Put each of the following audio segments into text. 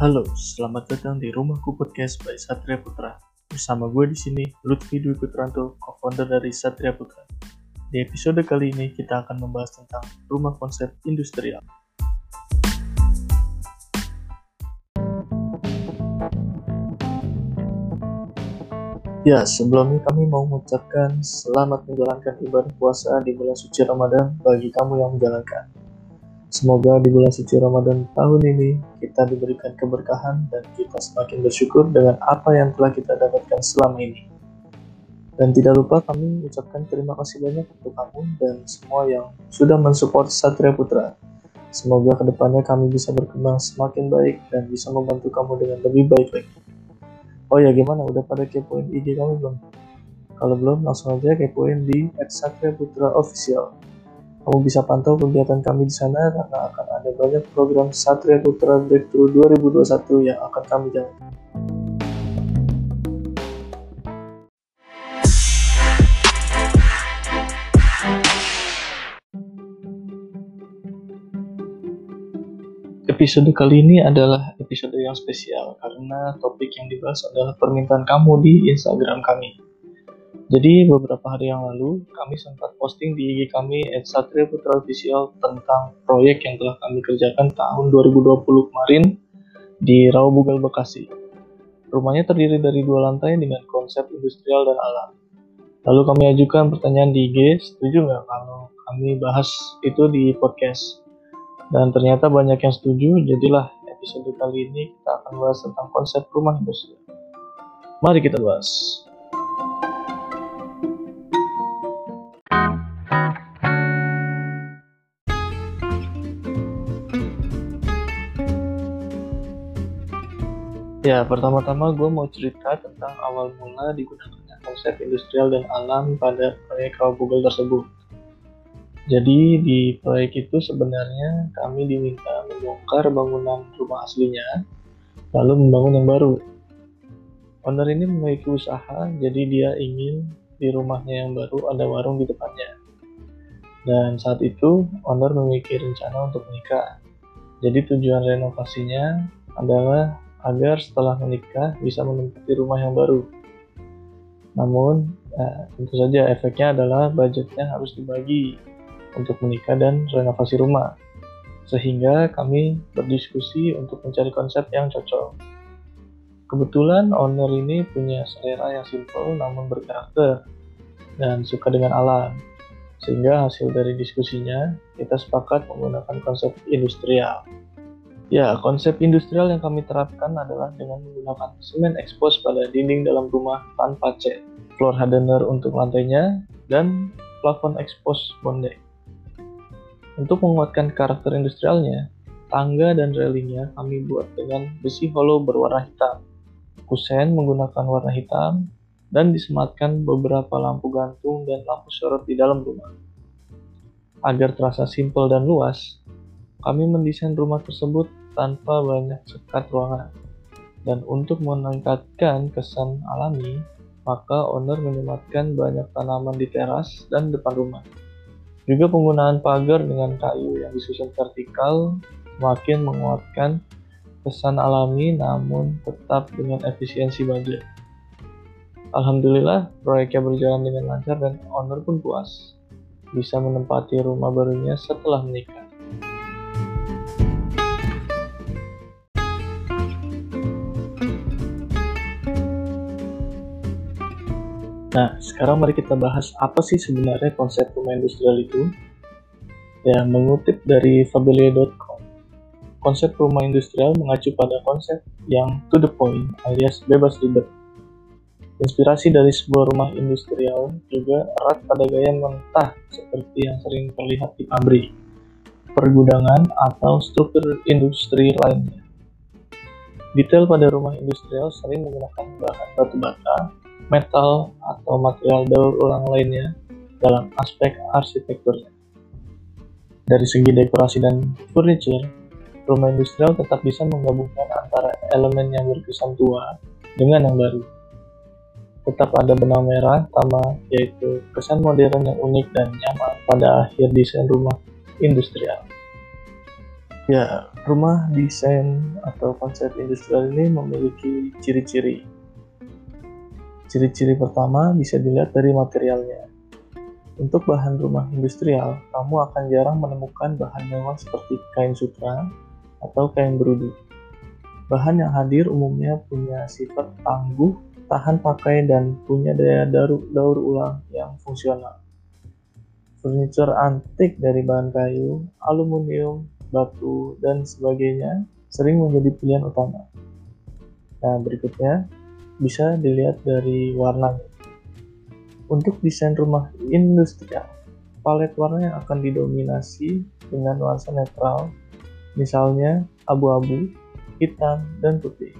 Halo, selamat datang di Rumahku Podcast by Satria Putra. Bersama gue di sini, Lutfi Dwi Putranto, co-founder dari Satria Putra. Di episode kali ini kita akan membahas tentang rumah konsep industrial. Ya, sebelumnya kami mau mengucapkan selamat menjalankan ibadah puasa di bulan suci Ramadan bagi kamu yang menjalankan. Semoga di bulan suci Ramadan tahun ini kita diberikan keberkahan dan kita semakin bersyukur dengan apa yang telah kita dapatkan selama ini. Dan tidak lupa kami ucapkan terima kasih banyak untuk kamu dan semua yang sudah mensupport Satria Putra. Semoga ke depannya kami bisa berkembang semakin baik dan bisa membantu kamu dengan lebih baik lagi. Oh ya gimana, udah pada kepoin IG kami belum? Kalau belum, langsung aja kepoin di Satria Putra Official. Kamu bisa pantau kegiatan kami di sana karena akan ada banyak program Satria Putra Breakthrough 2021 yang akan kami jalankan. Episode kali ini adalah episode yang spesial karena topik yang dibahas adalah permintaan kamu di Instagram kami. Jadi beberapa hari yang lalu kami sempat posting di IG kami Satria Putra Official tentang proyek yang telah kami kerjakan tahun 2020 kemarin di Rawabugal Bekasi. Rumahnya terdiri dari dua lantai dengan konsep industrial dan alam. Lalu kami ajukan pertanyaan di IG, setuju nggak kalau kami bahas itu di podcast? Dan ternyata banyak yang setuju, jadilah episode kali ini kita akan bahas tentang konsep rumah industrial. Mari kita bahas. Ya, pertama-tama gue mau cerita tentang awal mula digunakannya konsep industrial dan alam pada proyek Google tersebut. Jadi di proyek itu sebenarnya kami diminta membongkar bangunan rumah aslinya, lalu membangun yang baru. Owner ini memiliki usaha, jadi dia ingin di rumahnya yang baru ada warung di depannya. Dan saat itu, owner memiliki rencana untuk menikah. Jadi tujuan renovasinya adalah agar setelah menikah bisa menempati rumah yang baru. Namun, ya, tentu saja efeknya adalah budgetnya harus dibagi untuk menikah dan renovasi rumah. Sehingga kami berdiskusi untuk mencari konsep yang cocok. Kebetulan owner ini punya selera yang simpel namun berkarakter dan suka dengan alam. Sehingga hasil dari diskusinya, kita sepakat menggunakan konsep industrial. Ya, konsep industrial yang kami terapkan adalah dengan menggunakan semen expose pada dinding dalam rumah tanpa cat, floor hardener untuk lantainya, dan plafon expose bonding. Untuk menguatkan karakter industrialnya, tangga dan railingnya kami buat dengan besi hollow berwarna hitam. Kusen menggunakan warna hitam, dan disematkan beberapa lampu gantung dan lampu sorot di dalam rumah. Agar terasa simpel dan luas, kami mendesain rumah tersebut tanpa banyak sekat ruangan. Dan untuk meningkatkan kesan alami, maka owner menyematkan banyak tanaman di teras dan depan rumah. Juga penggunaan pagar dengan kayu yang disusun vertikal semakin menguatkan kesan alami namun tetap dengan efisiensi budget. Alhamdulillah, proyeknya berjalan dengan lancar dan owner pun puas bisa menempati rumah barunya setelah menikah. Nah, sekarang mari kita bahas apa sih sebenarnya konsep rumah industrial itu. Ya, mengutip dari Fabilia.com, konsep rumah industrial mengacu pada konsep yang to the point alias bebas ribet. Inspirasi dari sebuah rumah industrial juga erat pada gaya mentah seperti yang sering terlihat di pabrik, pergudangan, atau struktur industri lainnya. Detail pada rumah industrial sering menggunakan bahan batu bata, metal, atau material daur ulang lainnya dalam aspek arsitekturnya. Dari segi dekorasi dan furniture, rumah industrial tetap bisa menggabungkan antara elemen yang berkesan tua dengan yang baru. Tetap ada benang merah utama yaitu kesan modern yang unik dan nyaman pada akhir desain rumah industrial. Ya, rumah desain atau konsep industrial ini memiliki ciri-ciri. Ciri-ciri pertama bisa dilihat dari materialnya. Untuk bahan rumah industrial, kamu akan jarang menemukan bahan mewah seperti kain sutra atau kain berudu. Bahan yang hadir umumnya punya sifat tangguh, tahan pakai, dan punya daya daur, ulang yang fungsional. Furniture antik dari bahan kayu, aluminium, batu, dan sebagainya sering menjadi pilihan utama. Nah, berikutnya bisa dilihat dari warnanya. Untuk desain rumah industrial, palet warna yang akan didominasi dengan nuansa netral, misalnya abu-abu, hitam, dan putih.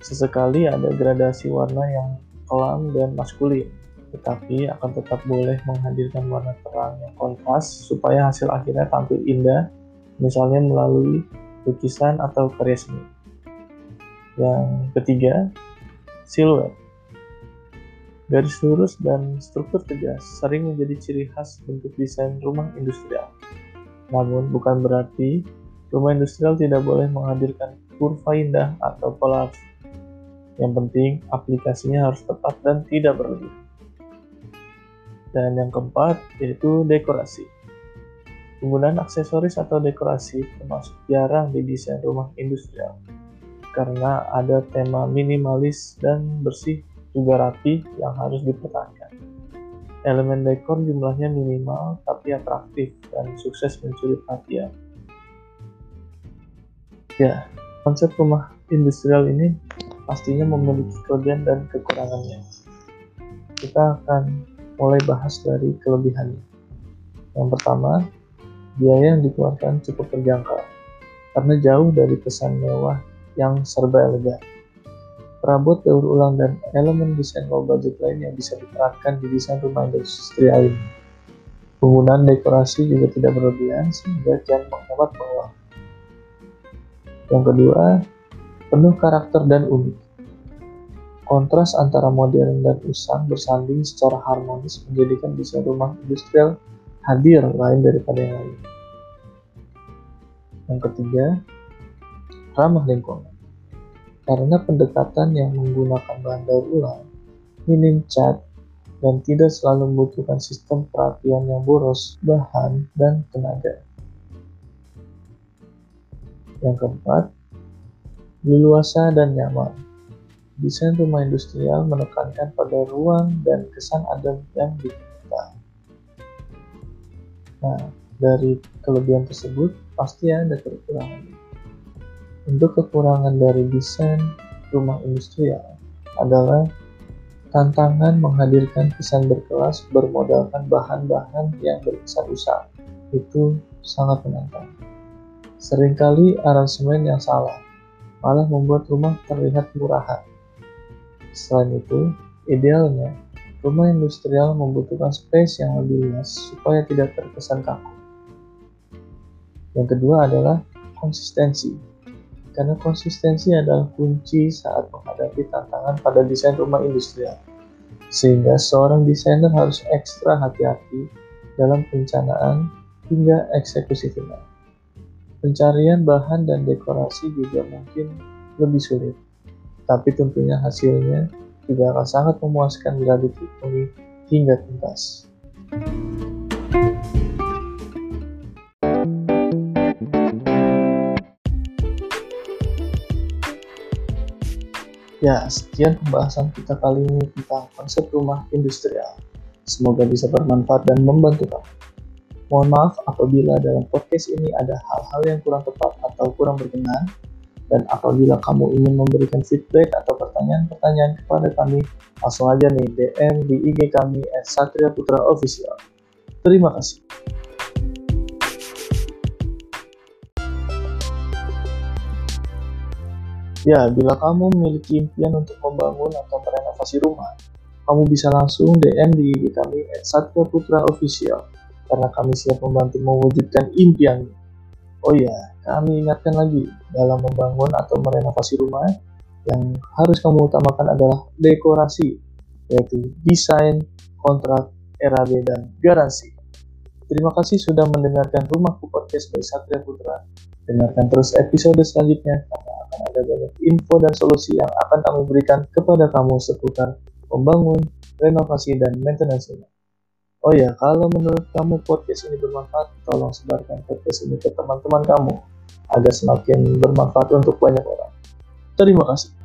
Sesekali ada gradasi warna yang kelam dan maskulin, tetapi akan tetap boleh menghadirkan warna terang yang kontras supaya hasil akhirnya tampil indah misalnya melalui lukisan atau karya seni. Yang ketiga, siluet. Garis lurus dan struktur tegas sering menjadi ciri khas bentuk desain rumah industrial. Namun bukan berarti rumah industrial tidak boleh menghadirkan kurva indah atau pola Yang penting aplikasinya harus tepat dan tidak berlebihan. Dan yang keempat yaitu dekorasi. Penggunaan aksesoris atau dekorasi termasuk jarang di desain rumah industrial karena ada tema minimalis dan bersih juga rapi yang harus dipertahankan. Elemen dekor jumlahnya minimal tapi atraktif dan sukses mencuri perhatian. Ya, konsep rumah industrial ini pastinya memiliki kelebihan dan kekurangannya. Kita akan mulai bahas dari kelebihannya. Yang pertama, biaya yang dikeluarkan cukup terjangkau karena jauh dari kesan mewah yang serba elegan. Perabot daur ulang dan elemen desain low budget lain yang bisa diterapkan di desain rumah industrial ini. Penggunaan dekorasi juga tidak berlebihan sehingga jangan menghemat pengeluaran. Yang kedua, penuh karakter dan unik. Kontras antara modern dan usang bersanding secara harmonis menjadikan desain rumah industrial hadir lain daripada yang lain. Yang ketiga, ramah lingkungan. Karena pendekatan yang menggunakan bahan daur ulang, minim cat, dan tidak selalu membutuhkan sistem perhatian yang boros, bahan, dan tenaga. Yang keempat, leluasa dan nyaman. Desain rumah industrial menekankan pada ruang dan kesan adem yang diperlukan. Nah, dari kelebihan tersebut pasti ada kekurangan. Untuk kekurangan dari desain rumah industrial adalah tantangan menghadirkan kesan berkelas bermodalkan bahan-bahan yang berkesan usang. Itu sangat menantang. Seringkali aransemen yang salah malah membuat rumah terlihat murahan. Selain itu, idealnya Rumah industrial membutuhkan space yang lebih luas supaya tidak terkesan kaku. Yang kedua adalah konsistensi. Karena konsistensi adalah kunci saat menghadapi tantangan pada desain rumah industrial. Sehingga seorang desainer harus ekstra hati-hati dalam perencanaan hingga eksekusi final. Pencarian bahan dan dekorasi juga mungkin lebih sulit, tapi tentunya hasilnya juga akan sangat memuaskan bila dipenuhi hingga tuntas. Ya, sekian pembahasan kita kali ini tentang konsep rumah industrial. Semoga bisa bermanfaat dan membantu kamu. Mohon maaf apabila dalam podcast ini ada hal-hal yang kurang tepat atau kurang berkenan. Dan apabila kamu ingin memberikan feedback atau pertanyaan-pertanyaan kepada kami, langsung aja nih DM di IG kami at Satria Putra Official. Terima kasih. Ya, bila kamu memiliki impian untuk membangun atau merenovasi rumah, kamu bisa langsung DM di IG kami at Satria Putra Official karena kami siap membantu mewujudkan impianmu. Oh iya, kami ingatkan lagi, dalam membangun atau merenovasi rumah, yang harus kamu utamakan adalah dekorasi, yaitu desain, kontrak, RAB, dan garansi. Terima kasih sudah mendengarkan Rumahku Podcast by Satria Putra, Dengarkan terus episode selanjutnya karena akan ada banyak info dan solusi yang akan kami berikan kepada kamu seputar membangun, renovasi, dan maintenance rumah. Oh ya, kalau menurut kamu podcast ini bermanfaat, tolong sebarkan podcast ini ke teman-teman kamu agar semakin bermanfaat untuk banyak orang. Terima kasih.